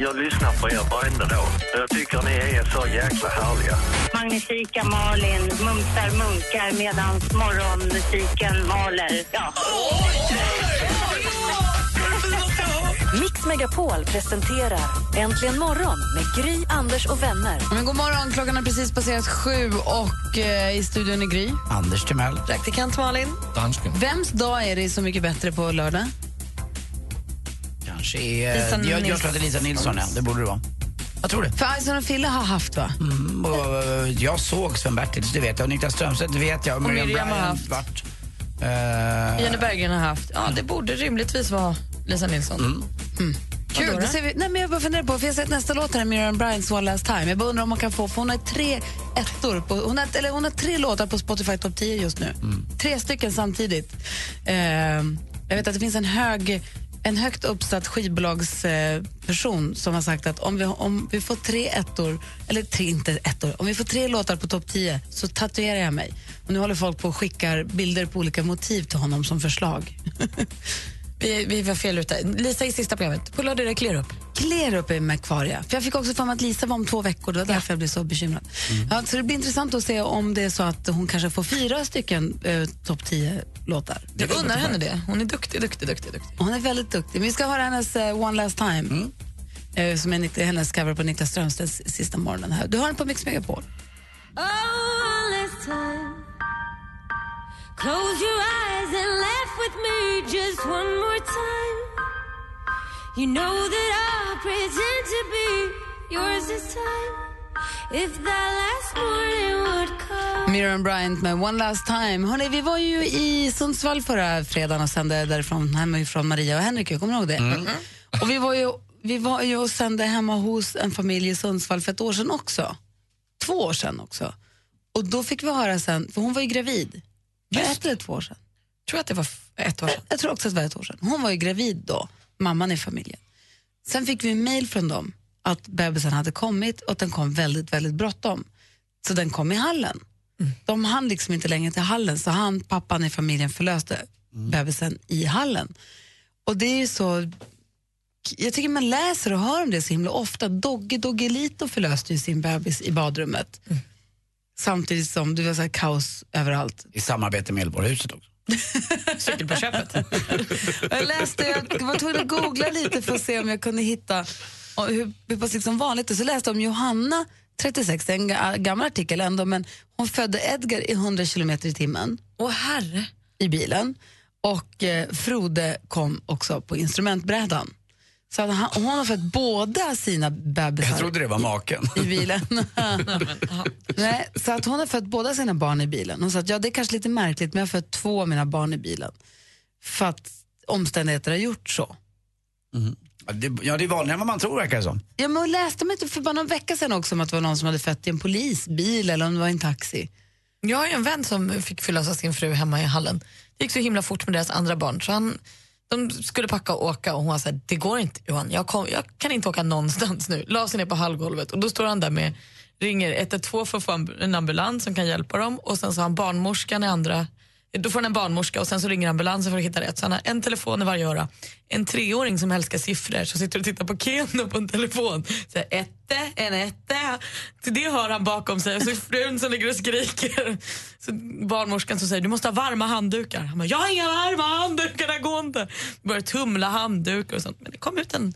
Jag lyssnar på er varenda dag. Jag tycker ni är så jäkla härliga. Magnifika Malin mumsar munkar medan morgonmusiken maler. Ja. Mix Megapol presenterar Äntligen morgon med Gry, Anders och vänner. Men god morgon, klockan har precis passerat sju och eh, i studion är Gry. Anders Timell. Praktikant Malin. Dansken. Vems dag är det Så mycket bättre på lördag? Kanske är... Lisa jag, jag tror att det är Lisa Nilsson, ja. Det borde det vara. Jag tror det. För Ison och Fille har haft, va? Mm, och, eh, jag såg Sven-Bertils, det vet jag. Och Niklas Strömstedt, det vet jag. Och Miriam Miriam har haft. vart. Eh, Jenny Berggren har haft. Ja, det borde rimligtvis vara Lisa Nilsson. Kul. Vadå Det då? ser vi, nej, men jag bara funderar på, för jag har sett nästa låt här, Miriam Bryants One Last Time. Jag bara undrar om man kan få, för hon har tre ettor, på, hon, har, eller hon har tre låtar på Spotify Top 10 just nu. Tre stycken samtidigt. Eh, jag vet att det finns en hög en högt uppsatt skivbolagsperson person som har sagt att om vi, om vi får tre ettor, eller tre, inte ettor, om vi får tre låtar på topp 10 så tatuerar jag mig. Och nu håller folk på och skickar bilder på olika motiv till honom som förslag. Vi, vi var fel ute. Lisa i sista programmet. På lördag är det Clear Up. Clear upp är med kvar, ja. För jag fick också för mig att Lisa var om två veckor, det var därför jag blev så bekymrad. Ja, så det blir intressant att se om det är så att hon kanske får fyra stycken eh, topp 10 låtar. Jag unnar henne det. Hon är duktig, duktig, duktig. duktig. Hon är väldigt duktig. Vi ska höra hennes eh, One Last Time, eh, som är hennes cover på Niklas Strömstedts sista morgonen. här. Du har den på Mix Megapol. Close your eyes and laugh with me just one more time. You know that I'll pretend to be yours this time. If that last morning would come. Miriam Bryant med One Last Time. Hörrni, vi var ju i Sundsvall förra fredagen och sände därifrån, hemifrån Maria och Henrik. Jag kommer ihåg det? Och vi var, ju, vi var ju och sände hemma hos en familj i Sundsvall för ett år sedan också. Två år sedan också. Och då fick vi höra sen, för hon var ju gravid. Var det ett eller två år sedan? Jag tror att det var ett år sedan. Jag tror också att det var ett år sedan. Hon var ju gravid då, mamman i familjen. Sen fick vi mejl från dem att bebisen hade kommit och att den kom väldigt, väldigt bråttom. Så den kom i hallen. De hann liksom inte längre till hallen så han, pappan i familjen förlöste bebisen i hallen. Och det är ju så, jag tycker man läser och hör om det så himla ofta. Dogge Doggelito förlöste ju sin bebis i badrummet. Samtidigt som det var så här kaos överallt. I samarbete med Elborghuset också. Cykel på köpet. Jag läste, jag var tvungen att googla lite för att se om jag kunde hitta och hur, hur pass liksom vanligt det är. Så läste jag om Johanna, 36, det är en ga- gammal artikel ändå, men hon födde Edgar i 100 kilometer i timmen Åh herre. i bilen och eh, Frode kom också på instrumentbrädan. Så att han, hon har fött båda sina bebisar Jag trodde det var maken. i bilen. Nej, så att hon har fött båda sina barn i bilen. Hon sa att ja, det är kanske lite märkligt men jag har fött två av mina barn i bilen. För att omständigheter har gjort så. Ja, det, ja, det är vanligare än vad man tror verkar det som. Ja, men läste man inte för bara någon vecka sedan också om att det var någon som hade fött i en polisbil eller om det var en taxi? Jag har ju en vän som fick förlösa sin fru hemma i hallen. Det gick så himla fort med deras andra barn. Så han, de skulle packa och åka och hon var här, det går inte Johan, jag, kom, jag kan inte åka någonstans nu. La sig ner på hallgolvet och då står han där med, ringer 112 för att få en, en ambulans som kan hjälpa dem och sen så har han barnmorskan i andra då får han en barnmorska och sen så ringer ambulansen för att hitta rätt. Så han har en telefon i varje öra. En treåring som älskar siffror som sitter och tittar på Keno på en telefon. Så här, ette, en ette. Till det hör han bakom sig. Och så frun som ligger och skriker. Så barnmorskan som säger du måste ha varma handdukar. Han bara, jag har inga varma handdukar, det går inte. Börjar tumla handdukar och sånt. Men det kom ut en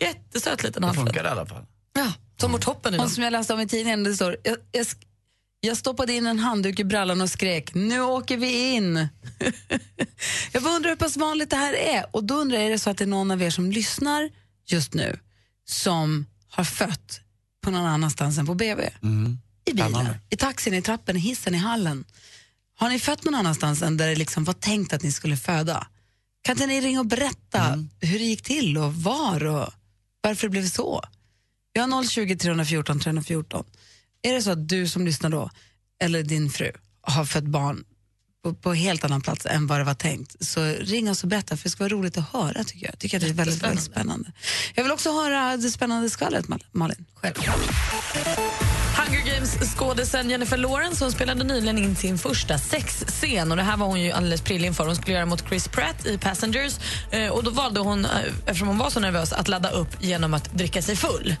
jättesöt liten Det handflata. funkar i alla fall. Ja, som mot toppen i Hon som jag läste om i tidningen, det står jag, jag, jag stoppade in en handduk i brallan och skrek nu åker vi in. jag undrar hur pass vanligt det här är. Och då undrar jag, är det så att det är någon av er som lyssnar just nu som har fött på någon annanstans än på BB? I bilen, i taxin, i trappen, i hissen, i hallen. Har ni fött någon annanstans än där det liksom var tänkt att ni skulle föda? Kan inte ni ringa och berätta hur det gick till och var och varför det blev så? Vi har 020 314 314. Är det så att du som lyssnar då, eller din fru, har fött barn på, på helt annan plats än vad det var tänkt, så ring oss och berätta, för det ska vara roligt att höra tycker jag. Tycker att det är väldigt, väldigt spännande. Jag vill också höra det spännande skvallret, Mal- Malin. Själv. Hunger Games-skådisen Jennifer Lawrence hon spelade nyligen in sin första sexscen. Och det här var hon ju alldeles prillig inför. Hon skulle göra mot Chris Pratt i Passengers. Eh, och då valde hon, eh, eftersom hon var så nervös, att ladda upp genom att dricka sig full.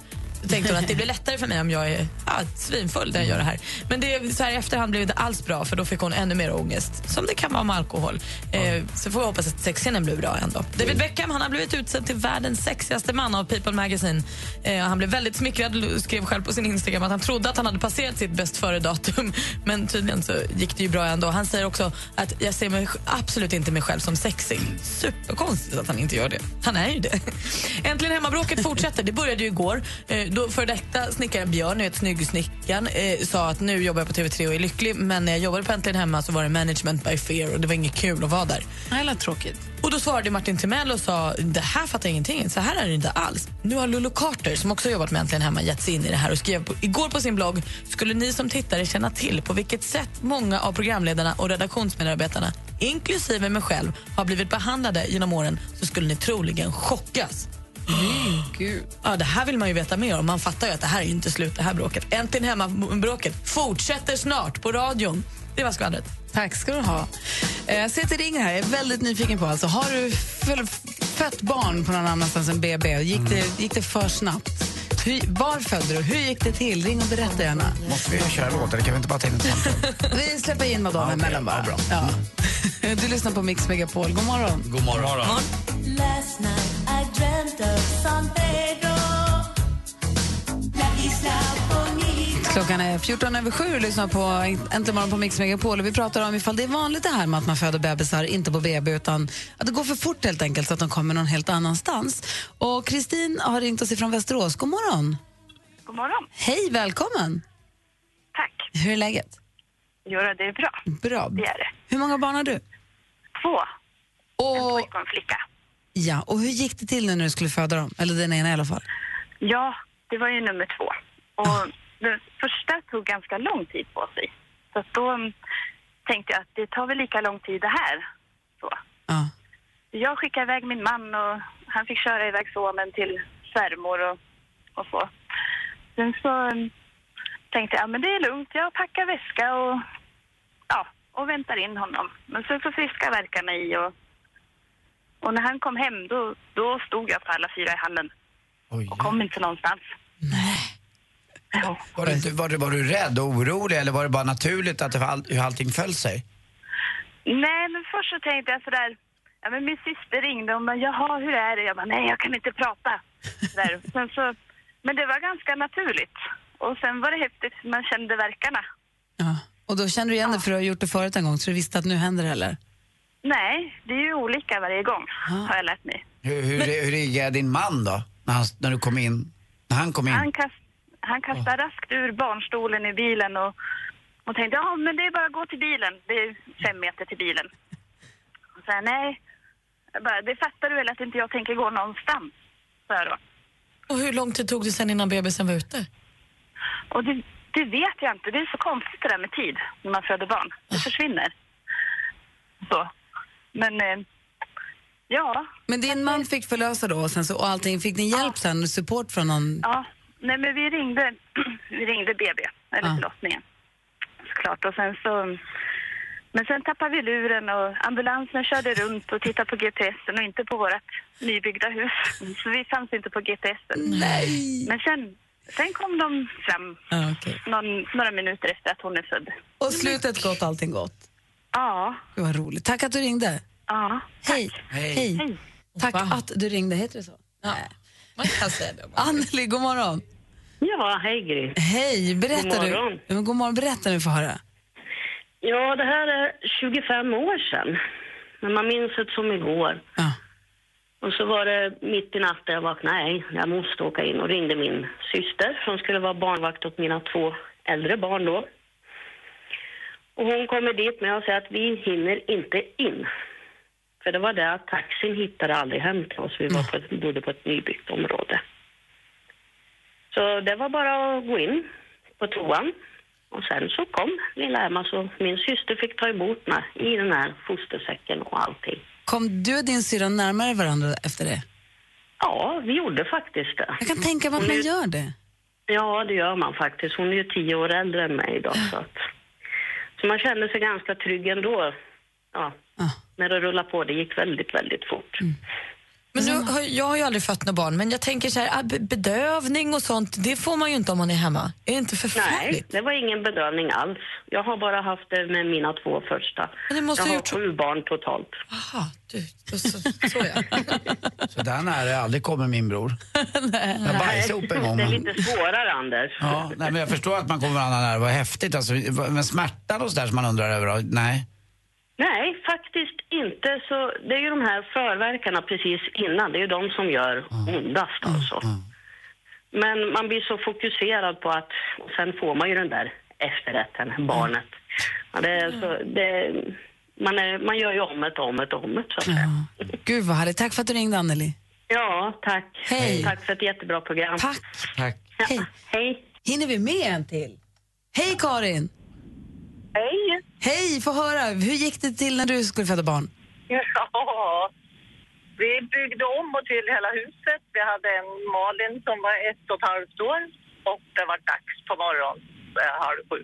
Tänkte hon att det blir lättare för mig om jag är ja, svinfull när jag gör det här. Men det, så här, i efterhand blev det alls bra för då fick hon ännu mer ångest. Som det kan vara med alkohol. Eh, så får vi hoppas att sexscenen blir bra ändå. David Beckham han har blivit utsedd till världens sexigaste man av People Magazine. Eh, han blev väldigt smickrad och skrev själv på sin Instagram att han trodde att han hade passerat sitt bäst före-datum. Men tydligen så gick det ju bra ändå. Han säger också att jag ser mig absolut inte mig själv som sexig. Superkonstigt att han inte gör det. Han är ju det. Äntligen hemmabråket fortsätter. Det började ju igår. Eh, då för detta snickaren Björn, vet snyggsnickaren, eh, sa att nu jobbar jag på TV3 och är lycklig men när jag jobbade på Äntligen hemma så var det management by fear och det var inget kul att vara där. Det lät tråkigt. Och då svarade Martin Timell och sa det här fattar jag ingenting, så här är det inte alls. Nu har Lulu Carter, som också jobbat med Äntligen hemma, gett sig in i det här och skrev på, igår på sin blogg skulle ni som tittare känna till på vilket sätt många av programledarna och redaktionsmedarbetarna, inklusive mig själv, har blivit behandlade genom åren så skulle ni troligen chockas. Gud. Ja, det här vill man ju veta mer om. Man fattar ju att det här är inte slut, det här bråket. Äntligen hemma-bråket fortsätter snart på radion. Det var skvallret. Tack ska du ha. Eh, Jag ser det ringer här. Jag är väldigt nyfiken på alltså. Har du fött barn på någon annanstans än BB? Gick det, gick det för snabbt? Hur, var födde du? Hur gick det till? Ring och berätta gärna. Måste vi köra låtar? Kan vi inte bara ta in? Vi släpper in Madonna Ja, okej. emellan bara. Ja, bra. Ja. Du lyssnar på Mix Megapol. God morgon. God morgon. Last night I dreamt Klockan är 14 över sju och lyssnar på Äntligen morgon på Mix Megapol. Och vi pratar om ifall det är vanligt det här med att man föder bebisar, inte på BB, utan att det går för fort helt enkelt så att de kommer någon helt annanstans. Och Kristin har ringt oss ifrån Västerås. God morgon. God morgon. Hej, välkommen. Tack. Hur är läget? Jo, det är bra. Bra. Det är det. Hur många barn har du? Två. En Och, pojke och en flicka. Ja, och hur gick det till nu när du skulle föda dem? Eller den ena i alla fall. Ja, det var ju nummer två. Och den första tog ganska lång tid på sig. Så då mm, tänkte jag att det tar väl lika lång tid det här. Så. Ja. Jag skickade iväg min man och han fick köra iväg sonen till svärmor och, och så. Sen så mm, tänkte jag, ja men det är lugnt, jag packar väska och, ja, och väntar in honom. Men så får friska verkarna i och, och när han kom hem då, då stod jag på alla fyra i hallen Oj. och kom inte någonstans. Jo. Var, du, inte- var, du, var du rädd och orolig eller var det bara naturligt att det var all, hur allting föll sig? Nej, men först så tänkte jag sådär, ja men min syster ringde och bara, jaha hur är det? Jag bara, nej jag kan inte prata. Sådär. Sen så, men det var ganska naturligt. Och sen var det häftigt, man kände verkarna. Ja. Och då kände du igen det för du har gjort det förut en gång så du visste att nu händer det eller? Nej, det är ju olika varje gång, har jag lärt mig. Hur, hur, hur reagerade din man då? När, han, när du kom in? När han kom in? Han, kast, han kastade raskt ur barnstolen i bilen och, och tänkte, ja men det är bara att gå till bilen. Det är fem meter till bilen. Och så här, nej. Bara, det fattar du väl att inte jag tänker gå någonstans? Så här då. Och hur lång tid tog det sen innan bebisen var ute? Och det, det vet jag inte. Det är så konstigt det där med tid när man föder barn. Det försvinner. Så. Men, eh, ja. Men din man fick förlösa då och, sen så, och allting. Fick ni hjälp sen? Support från någon? Ja. Nej, men vi ringde, vi ringde BB, eller Ja. förlossningen. Såklart. Och sen så... Men sen tappade vi luren och ambulansen körde runt och tittade på GPSen och inte på vårt nybyggda hus. Så vi fanns inte på GPSen. Nej. Men sen, sen kom de fram Ja, okej. någon, några minuter efter att hon är född. Och slutet gott, allting gott. Ja, Det var roligt. Tack att du ringde. ja. Hej. Hej. Hej. Hej. Tack Va? att du ringde. Heter det så? Ja. Man kan säga det. Anneli, god morgon. Ja, hej Gry. Hej, berätta God du. morgon. God morgon, berätta nu för höra. Ja, det här är 25 år sedan. Men man minns det som igår. Ja. Och så var det mitt i natten jag vaknade. Nej, jag måste åka in och ringde min syster som skulle vara barnvakt åt mina två äldre barn då. Och hon kommer dit med och säger att vi hinner inte in. För det var det att taxin hittade aldrig hem till oss. Vi var på bodde på ett nybyggt område. Så det var bara att gå in på toan. Och sen så kom lilla Emma så min syster fick ta emot mig i den här fostersäcken och allting. Kom du och din syrra närmare varandra efter det? Ja, vi gjorde faktiskt det. Jag kan tänka mig att man gör det. Ja, det gör man faktiskt. Hon är ju tio år äldre än mig idag. Så, att, så man kände sig ganska trygg ändå. Ja, när det rullade på. Det gick väldigt, väldigt fort. Men nu, har- jag har ju aldrig fött några barn, men jag tänker så här, ah, be- bedövning och sånt, det får man ju inte om man är hemma. Är det inte Nej, förfärligt? det var ingen bedövning alls. Jag har bara haft det med mina två första. Men det måste jag ha har gjort sju barn totalt. Aha, du, så, så, så ja. Så där nära aldrig kommer min bror. Jag bajsade ihop en gång. Det är lite svårare, Anders. Ja, nej, men jag förstår att man kommer varandra nära. Vad häftigt. Alltså, men smärtan och sådär som man undrar över, nej. Nej, faktiskt inte. Så det är ju de här förverkarna precis innan, det är ju de som gör ondast alltså. Men man blir så fokuserad på att, och sen får man ju den där efterrätten, barnet. Ja, det är så, det, man, är, man gör ju om ett, om ett, om ett så att säga. Gud vad härligt. Tack för att du ringde Anneli. Ja, tack. Hej. Tack för ett jättebra program. Tack. Tack. Hej. Hej. Hinner vi med en till? Hej Karin! Hej! Hej, få höra. Hur gick det till när du skulle föda barn? Ja, vi byggde om och till hela huset. Vi hade en Malin som var ett och ett halvt år och det var dags på morgonen eh, halv sju.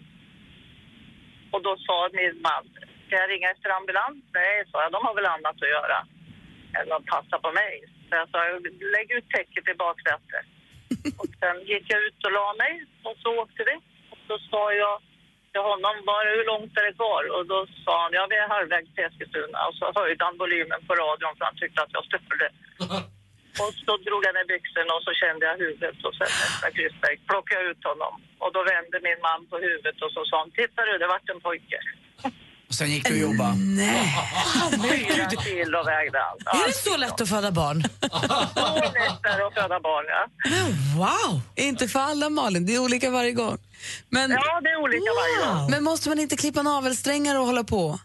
Och då sa min man, ska jag ringa efter ambulans? Nej, sa jag, de har väl annat att göra än att passa på mig. Så jag sa, lägg ut täcket i baksätet. Och sen gick jag ut och la mig och så åkte vi. Och så sa jag till honom, bara hur långt är det kvar? Och då sa han, ja vi är halvvägs till Eskilstuna. Och så höjde han volymen på radion för han tyckte att jag störde. Och så drog jag ner byxorna och så kände jag huvudet och sen nästa kryssväg plockade jag ut honom. Och då vände min man på huvudet och så sa han, titta du, det vart en pojke. Och sen gick du och jobbade. Nej. Fyra kilo vägde han. Är det så lätt att föda barn? Så lätt är det att föda barn, ja. Wow! Inte för alla Malin, det är olika varje gång. Men, Ja, det är olika varje gång. men måste man inte klippa navelsträngar och hålla på?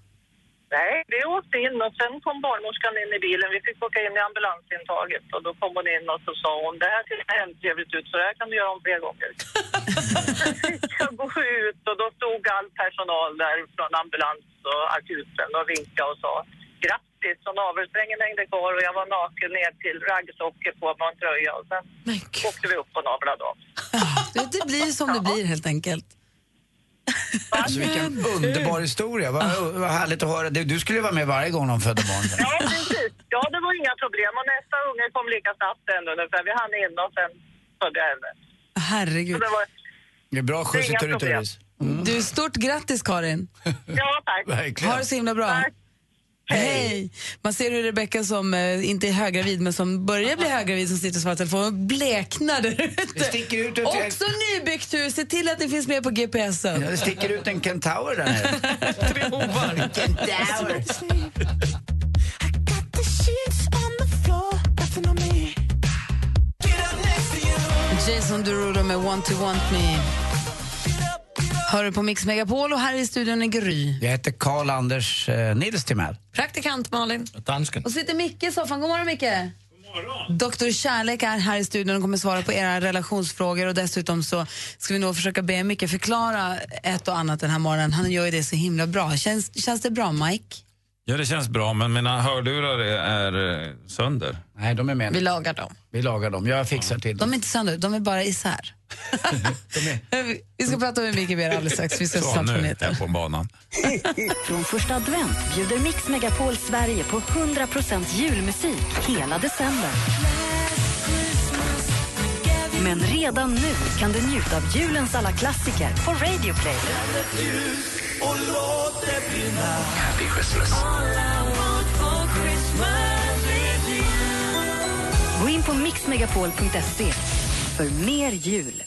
Nej, vi åkte in och sen kom barnmorskan in i bilen. Vi fick åka in i ambulansintaget och då kom hon in och så sa hon det här ser hemskt trevligt ut så det här kan du göra om fler gånger. jag gå ut och då stod all personal där från ambulans och akuten och vinkade och sa grattis och navelsträngen hängde kvar och jag var naken ner till raggsockor på mig och en tröja och sen åkte vi upp och navlade av. Det, det blir som det blir helt enkelt. Alltså, vilken underbar historia. Vad, vad härligt att höra. Du, du skulle ju vara med varje gång de födde barn. Ja, precis. Ja, det var inga problem. Och nästa unge kom lika snabbt ändå ungefär. Vi hann in och sen födde jag henne. Herregud. Så det var, Det är bra skjuts i Inga problem. turrituris. Du, stort grattis Karin. ja, tack. Verkligen. Ha det så himla bra. Tack. Hej! Man ser hur Rebecka som eh, inte är höggravid men som börjar bli höggravid som sitter och svarar telefon bleknar där ute. Det sticker ut ett- Också nybyggt hus, se till att det finns med på GPSen. Ja, det sticker ut en kentaur där nere. Tre hovar. Kentaur. Jason Derulo med Want to want me. Hör du på Mix Megapol och här i studion är Gry. Jag heter Karl-Anders eh, Nils Timell. Praktikant Malin. Dansken. Och så sitter Micke i soffan. God morgon Micke. Doktor Kärlek är här i studion och kommer svara på era relationsfrågor och dessutom så ska vi nog försöka be Micke förklara ett och annat den här morgonen. Han gör ju det så himla bra. Känns, känns det bra Mike? Ja, det känns bra, men mina hörlurar är, är eh, sönder. Nej, de är med Vi lagar dem. Vi lagar dem. Jag fixar till De dem. är inte sönder, de är bara isär. vi ska prata med Micke mer alldeles strax. Vi ska Så, snart nu är jag på banan. Från första advent bjuder Mix Megapol Sverige på 100% julmusik hela december. Men redan nu kan du njuta av julens alla klassiker på Radio Play. Happy Christmas. Gå in på mixmegapol.se för mer jul.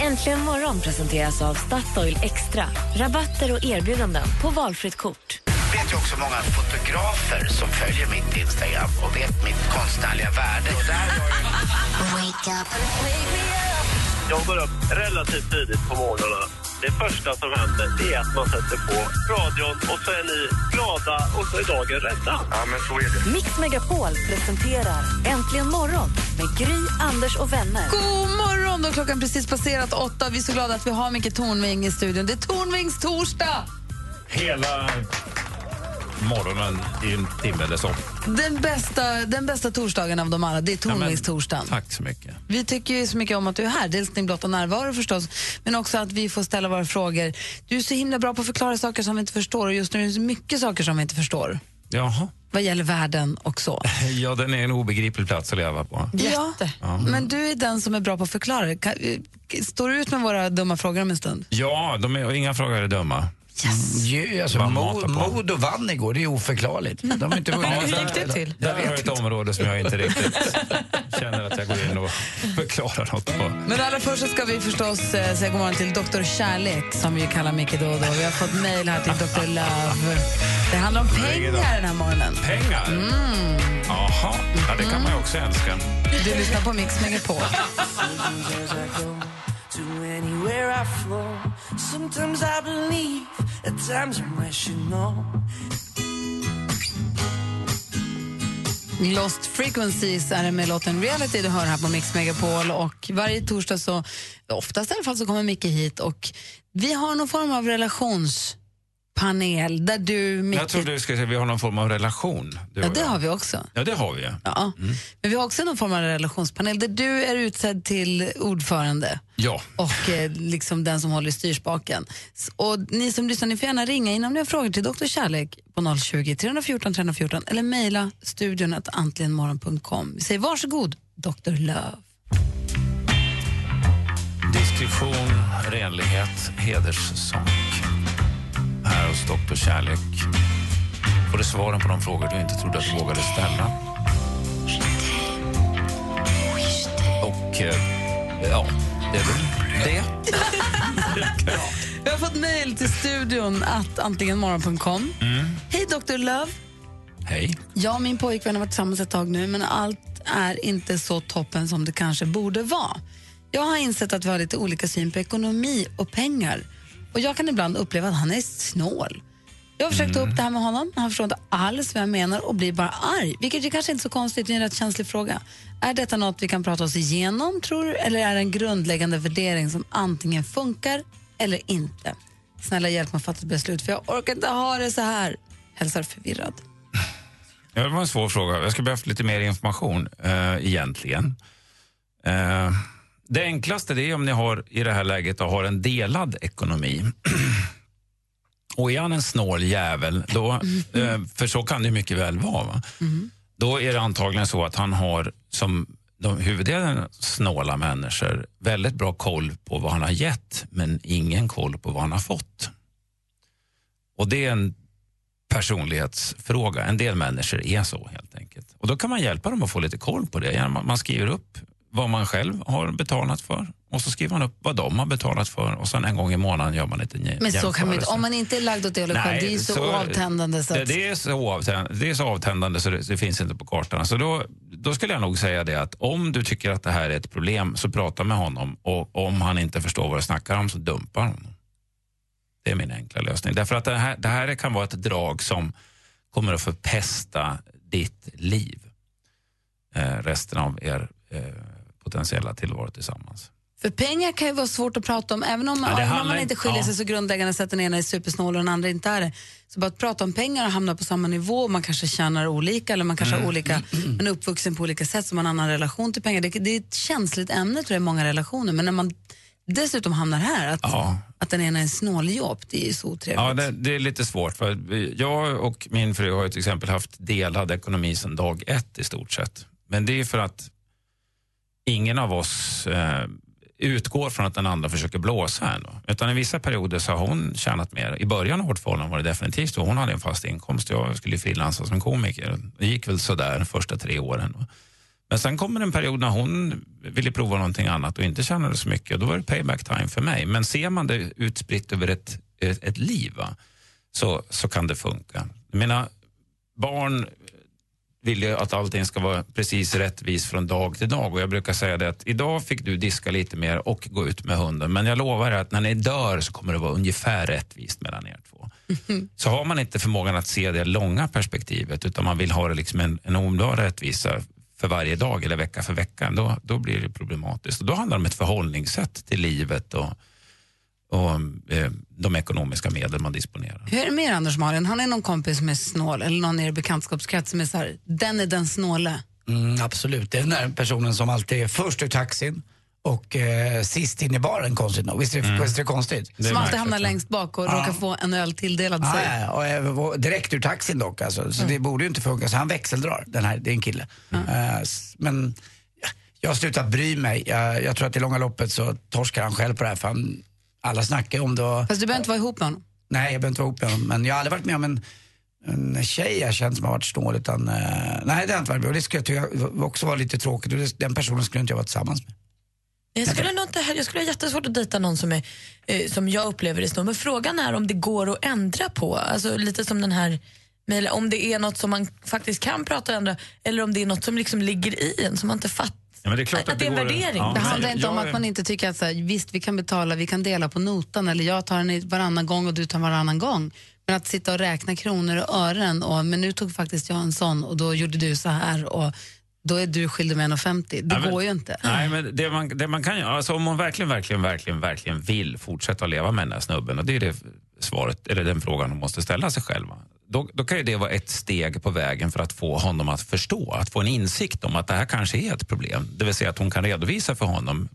Äntligen morgon presenteras av Statoil Extra. Rabatter och erbjudanden på valfritt kort. Jag vet ju också många fotografer som följer mitt Instagram och vet mitt konstnärliga värde. Och där har Jag går upp relativt tidigt på morgnarna. Det första som händer det är att man sätter på radion och så är ni glada och så är dagen rädda. Ja, men så är det. Mix Megapol presenterar Äntligen morgon med Gry, Anders och vänner. God morgon har klockan precis passerat åtta. Vi är så glada att vi har Micke Tornving i studion. Det är Tornvings torsdag! Hela morgonen i en timme eller så. Den bästa, den bästa torsdagen av dem alla, det är Tornvingstorsdagen. Tack så mycket. Vi tycker ju så mycket om att du är här. Dels din blotta närvaro förstås, men också att vi får ställa våra frågor. Du är så himla bra på att förklara saker som vi inte förstår och just nu är det så mycket saker som vi inte förstår. Jaha. Vad gäller världen och så. Ja, den är en obegriplig plats att leva på. Ja, Ja. men du är den som är bra på att förklara. Kan- Står du ut med våra dumma frågor om en stund? Ja, de är, inga frågor är dumma. Ju, alltså, Bara Mo- mata på. Modo vann igår, det är oförklarligt. De har inte vunnit. Hur gick det till? Har jag ett område som jag inte riktigt känner att jag går in och förklarar något på. Men allra först så ska vi förstås eh, säga god morgon till Dr. Kärlek som vi kallar Micke då och då. Vi har fått mejl här till Dr. Love. Det handlar om pengar den här morgonen. Pengar? Mm. Jaha, ja, det kan man ju också älska. Du lyssnar på Mix Megapol. At times I'm rational. Lost Frequencies är det med låten Reality du hör här på Mix Megapol. Och varje torsdag, så, oftast i alla fall, så kommer Micke hit och vi har någon form av relations relationspanel där du, Micke... Jag trodde du skulle säga att vi har någon form av relation. Ja, det jag. har vi också. Ja, det har vi. Ja. Men vi har också någon form av relationspanel där du är utsedd till ordförande Ja. och eh, liksom den som håller i styrspaken. Och ni som lyssnar, ni får gärna ringa in om ni har frågor till Dr. Kärlek på 020 314 314 eller mejla studion att antligenmorgon.com. Vi säger varsågod, Dr. Love. Diskretion, renlighet, hederssak. Doktor Kärlek får du svaren på de frågor du inte trodde att du vågade ställa. Och eh, ja, det är väl det. Vi har fått mejl till studion att antligenmorgon.com. Hej Dr. Love. Hej. Jag och min pojkvän har varit tillsammans ett tag nu men allt är inte så toppen som det kanske borde vara. Jag har insett att vi har lite olika syn på ekonomi och pengar och jag kan ibland uppleva att han är snål. Jag har försökt ta upp det här med honom, han förstår inte alls vad jag menar och blir bara arg, vilket är kanske inte är så konstigt, det är en rätt känslig fråga. Är detta något vi kan prata oss igenom, tror du, eller är det en grundläggande värdering som antingen funkar eller inte? Snälla hjälp mig att fatta ett beslut, för jag orkar inte ha det så här. Hälsar förvirrad. Ja, det var en svår fråga. Jag skulle behövt lite mer information eh, egentligen. Eh, det enklaste är om ni har i det här läget har en delad ekonomi. och är han en snål jävel, då, eh, för så kan det mycket väl vara. Va? Då är det antagligen så att han har, som de huvuddelen snåla människor, väldigt bra koll på vad han har gett men ingen koll på vad han har fått. Och det är en personlighetsfråga. En del människor är så helt enkelt. Och då kan man hjälpa dem att få lite koll på det. Man skriver upp vad man själv har betalat för och så skriver man upp vad de har betalat för och sen en gång i månaden gör man lite jä- Men så kan man inte, jämförelse. om man inte är lagd åt det hållet själv, det är ju så, avtändande. Så det, att, det, är så avtändande, det är så avtändande så det, det finns inte på kartan. Så då, då skulle jag nog säga det att om du tycker att det här är ett problem så prata med honom och om han inte förstår vad du snackar om så dumpa honom. Det är min enkla lösning. Därför att det här, det här kan vara ett drag som kommer att förpesta ditt liv eh, resten av er eh, potentiella tillvaro tillsammans. För pengar kan ju vara svårt att prata om, även om, Ja, även om handlar man inte skiljer ja. sig så grundläggande så att den ena är supersnål och den andra inte är det. Så bara att prata om pengar och hamna på samma nivå, man kanske tjänar olika eller man kanske Mm. har olika, man är uppvuxen på olika sätt så man har en annan relation till pengar. Det, det är ett känsligt ämne tror jag i många relationer, men när man dessutom hamnar här, att, Ja. att den ena är en snåljåp, det är ju så otrevligt. Ja, det, det är lite svårt. För jag och min fru har ju till exempel haft delad ekonomi sedan dag ett i stort sett. Men det är för att ingen av oss eh, utgår från att den andra försöker blåsa en. Utan i vissa perioder så har hon tjänat mer. I början av vårt förhållande var det definitivt så. Hon hade en fast inkomst. Jag skulle frilansa som komiker. Det gick väl sådär de första tre åren. Men sen kommer en period när hon ville prova någonting annat och inte tjänade så mycket. Då var det payback time för mig. Men ser man det utspritt över ett, ett, ett liv va? Så, så kan det funka. Mina barn vill ju att allting ska vara precis rättvis från dag till dag. Och jag brukar säga det att idag fick du diska lite mer och gå ut med hunden. Men jag lovar att när ni dör så kommer det vara ungefär rättvist mellan er två. Så har man inte förmågan att se det långa perspektivet utan man vill ha det liksom en, en omedelbar rättvisa för varje dag eller vecka för vecka, då, då blir det problematiskt. Och då handlar det om ett förhållningssätt till livet och, och eh, de ekonomiska medel man disponerar. Hur är det med er, Anders Malin? Har ni någon kompis som är snål eller någon i er bekantskapskrets som är så här, den är den snåle? Mm, absolut, det är den där personen som alltid är först ur taxin och eh, sist in i baren konstigt nog. Visst är det, visst är det konstigt? som alltid hamnar längst bak och råkar få en öl tilldelad sig. Ja, ja, och, eh, och direkt ur taxin dock alltså. Så det borde ju inte funka. Så han växeldrar, den här, det är en kille. Eh, s- men ja, jag har slutat bry mig. Jag, jag tror att i långa loppet så torskar han själv på det här för han, alla snackar om det och, Fast du behöver inte vara ihop med honom. Nej, jag behöver inte vara ihop med honom. Men jag har aldrig varit med om en, en tjej jag känt som har varit snål. Utan, eh, nej, det har jag inte varit med om. Det skulle jag tycka också vara lite tråkigt. Och det, den personen skulle inte jag vara tillsammans med. Jag skulle, nog inte, jag skulle ha jättesvårt att dejta någon som, är, eh, som jag upplever det snor. Men frågan är om det går att ändra på. Alltså lite som den här mejlen. Om det är något som man faktiskt kan prata och ändra eller om det är något som liksom ligger i en som man inte fattar. Ja, men det är klart att, Att det är en går- värdering. Ja, Det handlar inte om att man inte tycker att så här, visst vi kan betala, vi kan dela på notan eller jag tar den varannan gång och du tar varannan gång. Men att sitta och räkna kronor och ören och men nu tog faktiskt jag en sån och då gjorde du så här och då är du skyldig med 1,50. Det Ja, men- går ju inte. Nej, men det man, det man kan göra, alltså om man verkligen, verkligen, verkligen, verkligen vill fortsätta att leva med den här snubben och det är det svaret, eller den frågan hon måste ställa sig själv. Då, då kan ju det vara ett steg på vägen för att få honom att förstå, att få en insikt om att det här kanske är ett problem. Det vill säga att hon kan redovisa för honom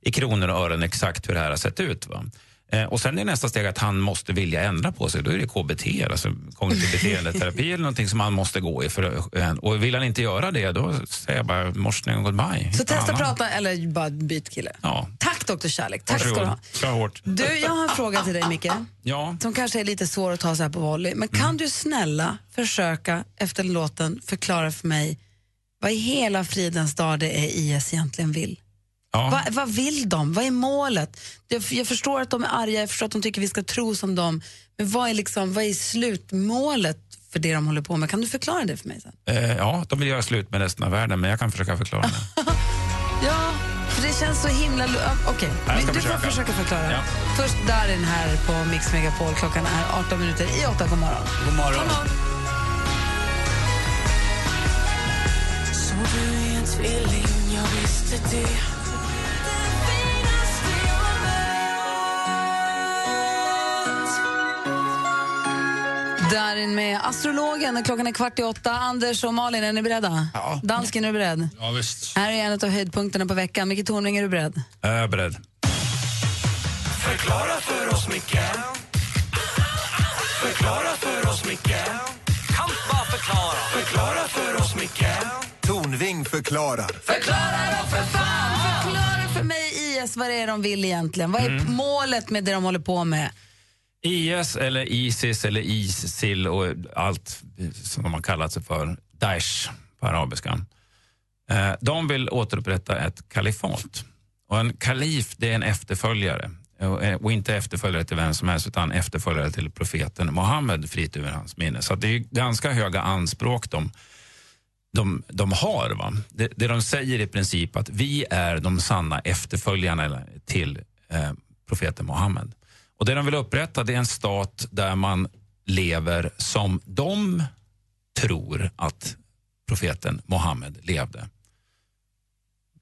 i kronor och ören exakt hur det här har sett ut. Va? Eh, och sen är nästa steg att han måste vilja ändra på sig. Då är det KBT, alltså kognitiv beteendeterapi eller någonting som han måste gå i. För, eh, och vill han inte göra det, då säger jag bara morsning och goodbye. Så testa annan. prata eller bara byt kille. Ja. Tack Dr. Kärlek, tack ska du Varsågod. ha. Kör hårt. Du, jag har en fråga till dig Micke. Ja. Som kanske är lite svår att ta så här på volley. Men kan du snälla försöka efter låten förklara för mig vad i hela fridens dag det är IS egentligen vill? Ja. Vad, vad vill de? Vad är målet? Jag, jag förstår att de är arga, jag förstår att de tycker vi ska tro som dem. Men vad är, liksom, vad är slutmålet för det de håller på med? Kan du förklara det för mig sen? Eh, ja, de vill göra slut med resten av världen, men jag kan försöka förklara det. Ja, för det känns så himla... Okej, ska du får försöka. försöka förklara. Ja. Först Darin här på Mix Megapol. Klockan är 18 minuter i 8. God morgon. God morgon. Så du är en tvilling, jag visste det Darin med Astrologen. Klockan är kvart i åtta. Anders och Malin, är ni beredda? Ja. Dansken, är du beredd? Ja, visst. Här är en av höjdpunkterna på veckan. Micke Tornving, är du beredd? Jag är beredd. Förklara för oss, Micke Förklara för oss, Micke Kan bara förklara Förklara för oss, Micke Tornving förklarar. Förklara då för fan! Förklara för mig, IS, vad det är de vill egentligen. Vad är Mm. målet med det de håller på med? IS eller Isis eller Isil och allt som de har kallat sig för, Daesh på arabiska. Eh, de vill återupprätta ett kalifat. Och en kalif det är en efterföljare. Och eh, inte efterföljare till vem som helst utan efterföljare till profeten Muhammed, fritt över hans minne. Så det är ganska höga anspråk de, de, de har. Va? Det, det de säger i princip att vi är de sanna efterföljarna till eh, profeten Muhammed. Och det de vill upprätta det är en stat där man lever som de tror att profeten Muhammed levde.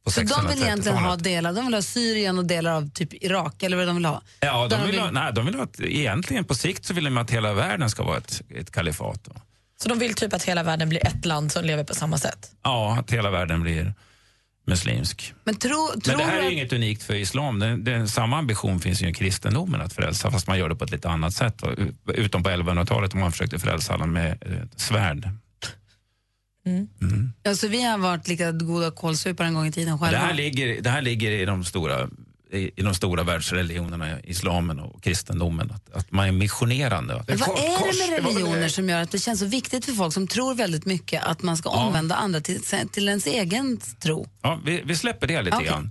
På Så de vill egentligen ha 1630-talet. delar, de vill ha Syrien och delar av typ Irak, eller vad de vill ha? Ja, de vill, ha, nej, de vill ha att, egentligen på sikt så vill de att hela världen ska vara ett, ett kalifat. Då. Så de vill typ att hela världen blir ett land som lever på samma sätt? Ja, att hela världen blir muslimsk. Men tro, Men tror det här är att- inget unikt för islam. Det, det, samma ambition finns ju i kristendomen att frälsa, fast man gör det på ett lite annat sätt. Utom på 1100-talet då man försökte frälsa alla med eh, svärd. Alltså, vi har varit lika goda kålsupare en gång i tiden Men själva. Det här ligger, det här ligger i, de stora, i, i de stora världsreligionerna, islamen och kristendomen. Att, att man är missionerande. Men vad är det med religioner som gör att det känns så viktigt för folk som tror väldigt mycket att man ska omvända andra till, till ens egen tro? Ja, vi, vi släpper det lite Okej, grann.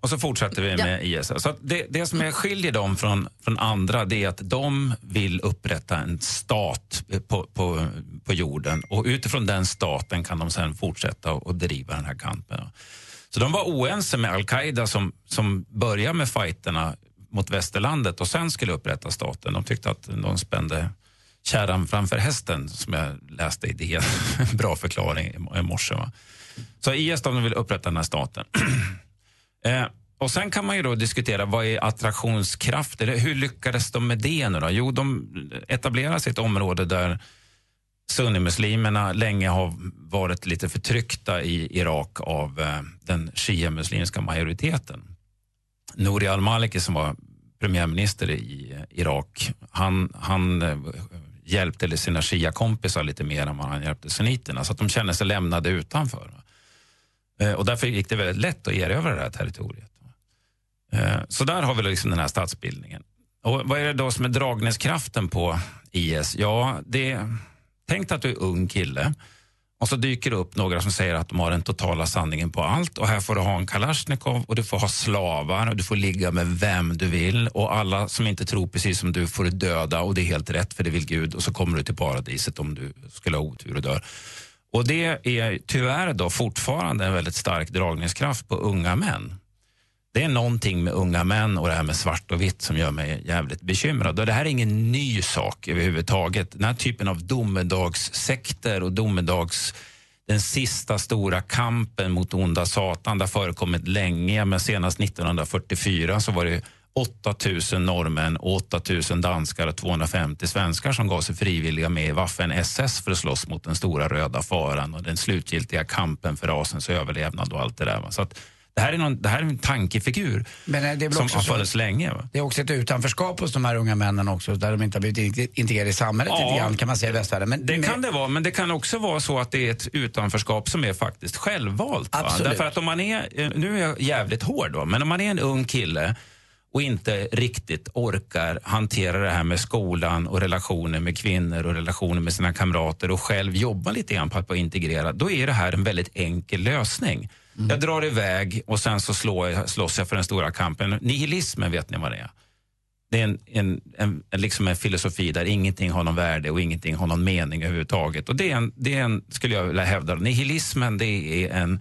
Och så fortsätter vi med IS. Så att det, det som är skiljer dem från, från andra det är att de vill upprätta en stat på, på, på jorden och utifrån den staten kan de sen fortsätta och, och driva den här kampen. Så de var oense med al-Qaida som, som började med fighterna mot västerlandet och sen skulle upprätta staten. De tyckte att de spände kärran framför hästen, som jag läste i DN. Bra förklaring i- morse. Va? Så IS de vill upprätta den här staten. eh, och Sen kan man ju då diskutera vad är attraktionskraft, eller hur lyckades de med det nu då? Jo, de etablerar sitt ett område där sunnimuslimerna länge har varit lite förtryckta i Irak av eh, den shia-muslimska majoriteten. Nouri al-Maliki som var premiärminister i Irak, han, han eh, hjälpte sina shia-kompisar lite mer än vad han hjälpte sunniterna, så att de kände sig lämnade utanför. Eh, Och därför gick det väldigt lätt att erövra det här territoriet. Eh, så där har vi liksom den här statsbildningen. Och vad är det då som är dragningskraften på IS? Ja, det tänk att du är ung kille och så dyker det upp några som säger att de har den totala sanningen på allt och här får du ha en kalasjnikov och du får ha slavar och du får ligga med vem du vill och alla som inte tror precis som du får du döda och det är helt rätt för det vill Gud och så kommer du till paradiset om du skulle ha otur och dör. Och det är tyvärr då fortfarande en väldigt stark dragningskraft på unga män. Det är någonting med unga män och det här med svart och vitt som gör mig jävligt bekymrad. Och det här är ingen ny sak överhuvudtaget. Den här typen av domedagssekter och domedags... Den sista stora kampen mot onda satan det har förekommit länge, men senast 1944 så var det 8000 norrmän, 8000 danskar och 250 svenskar som gav sig frivilliga med i Waffen-SS för att slåss mot den stora röda faran och den slutgiltiga kampen för rasens överlevnad och allt det där. Så att det, här är någon, det här är en tankefigur eh, som har funnits länge. Va? Det är också ett utanförskap hos de här unga männen också, där de inte har blivit in- integrerade i samhället Ja. grann kan man säga i västvärlden. Men, Det men- kan det vara, men det kan också vara så att det är ett utanförskap som är faktiskt självvalt. Va? Absolut. Därför att om man är, eh, nu är jag jävligt hård då, men om man är en ung kille och inte riktigt orkar hantera det här med skolan och relationer med kvinnor och relationer med sina kamrater och själv jobba lite grann på att vara integrerad, då är det här en väldigt enkel lösning. Mm. Jag drar iväg och sen så slår jag, slåss jag för den stora kampen. Nihilismen, vet ni vad det är? Det är en, en, en, en, liksom en filosofi där ingenting har någon värde och ingenting har någon mening överhuvudtaget. Och det är en, det är en skulle jag vilja hävda, nihilismen det är en,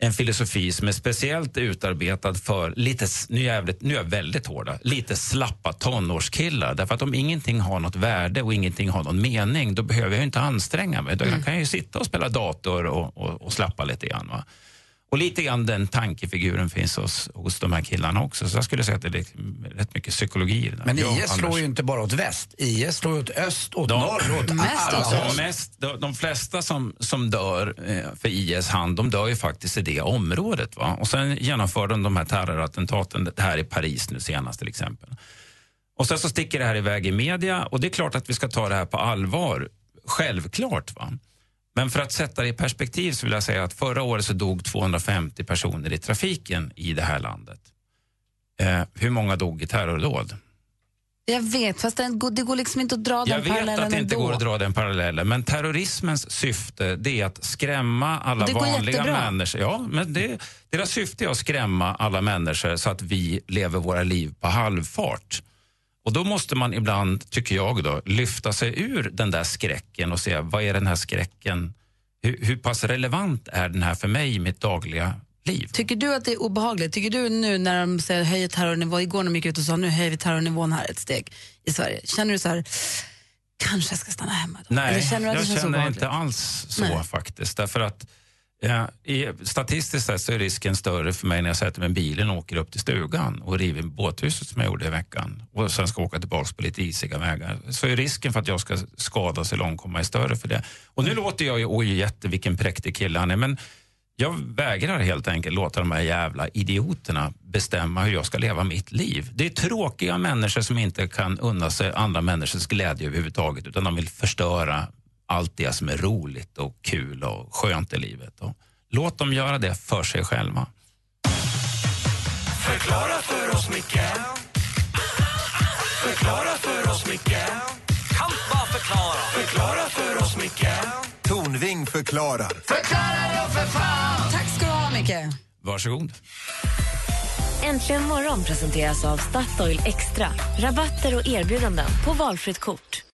en filosofi som är speciellt utarbetad för lite, nu är, jävligt, nu är jag väldigt hårda, lite slappa tonårskillar. Därför att om ingenting har något värde och ingenting har någon mening, då behöver jag inte anstränga mig. Då kan jag ju sitta och spela dator och, och, och slappa lite grann. Va? Och lite grann den tankefiguren finns hos, hos de här killarna också. Så jag skulle säga att det är rätt mycket psykologi i det där. Men Ja, IS slår Anders. ju inte bara åt väst. IS slår ju åt öst, åt De- norr, åt alla alltså, håll. mest, de, de flesta som, som dör eh, för IS hand, de dör ju faktiskt i det området. Va? Och sen genomför de de här terrorattentaten, det här i Paris nu senast till exempel. Och sen så sticker det här iväg i media och det är klart att vi ska ta det här på allvar. Självklart. va. Men för att sätta det i perspektiv så vill jag säga att förra året så dog 250 personer i trafiken i det här landet. Eh, hur många dog i terrordåd? Jag vet, fast det går, det går liksom inte att dra den Jag vet parallellen att det inte ändå. går att dra den parallellen, men terrorismens syfte det är att skrämma alla det vanliga jättebra. människor. Ja, men det, deras syfte är att skrämma alla människor så att vi lever våra liv på halvfart. Och då måste man ibland, tycker jag, då, lyfta sig ur den där skräcken och se vad är den här skräcken, hur, hur pass relevant är den här för mig i mitt dagliga liv? Tycker du att det är obehagligt? Tycker du nu när de säger höjer terrornivå, igår när de gick ut och sa nu höjer vi terrornivån här ett steg i Sverige, känner du så här, kanske jag ska stanna hemma då? Nej, Eller känner du att jag det känner obehagligt? inte alls så Nej. faktiskt. Därför att ja, i, statistiskt sett så är risken större för mig när jag sätter mig i bilen och åker upp till stugan och river båthuset som jag gjorde i veckan och sen ska åka tillbaka på lite isiga vägar. Så är risken för att jag ska skadas eller omkomma är större för det. Och nu låter jag ju, oj jätte vilken präktig kille han är, men jag vägrar helt enkelt låta de här jävla idioterna bestämma hur jag ska leva mitt liv. Det är tråkiga människor som inte kan unna sig andra människors glädje överhuvudtaget utan de vill förstöra allt det som är roligt och kul och skönt i livet. Och låt dem göra det för sig själva. Förklara för oss, Micke Förklara för oss, Micke Kan bara förklara Förklara för oss, Micke Tornving förklarar. Förklara då för fan Tack ska du ha, Micke. Varsågod. Äntligen morgon presenteras av Statoil Extra. Rabatter och erbjudanden på valfritt kort.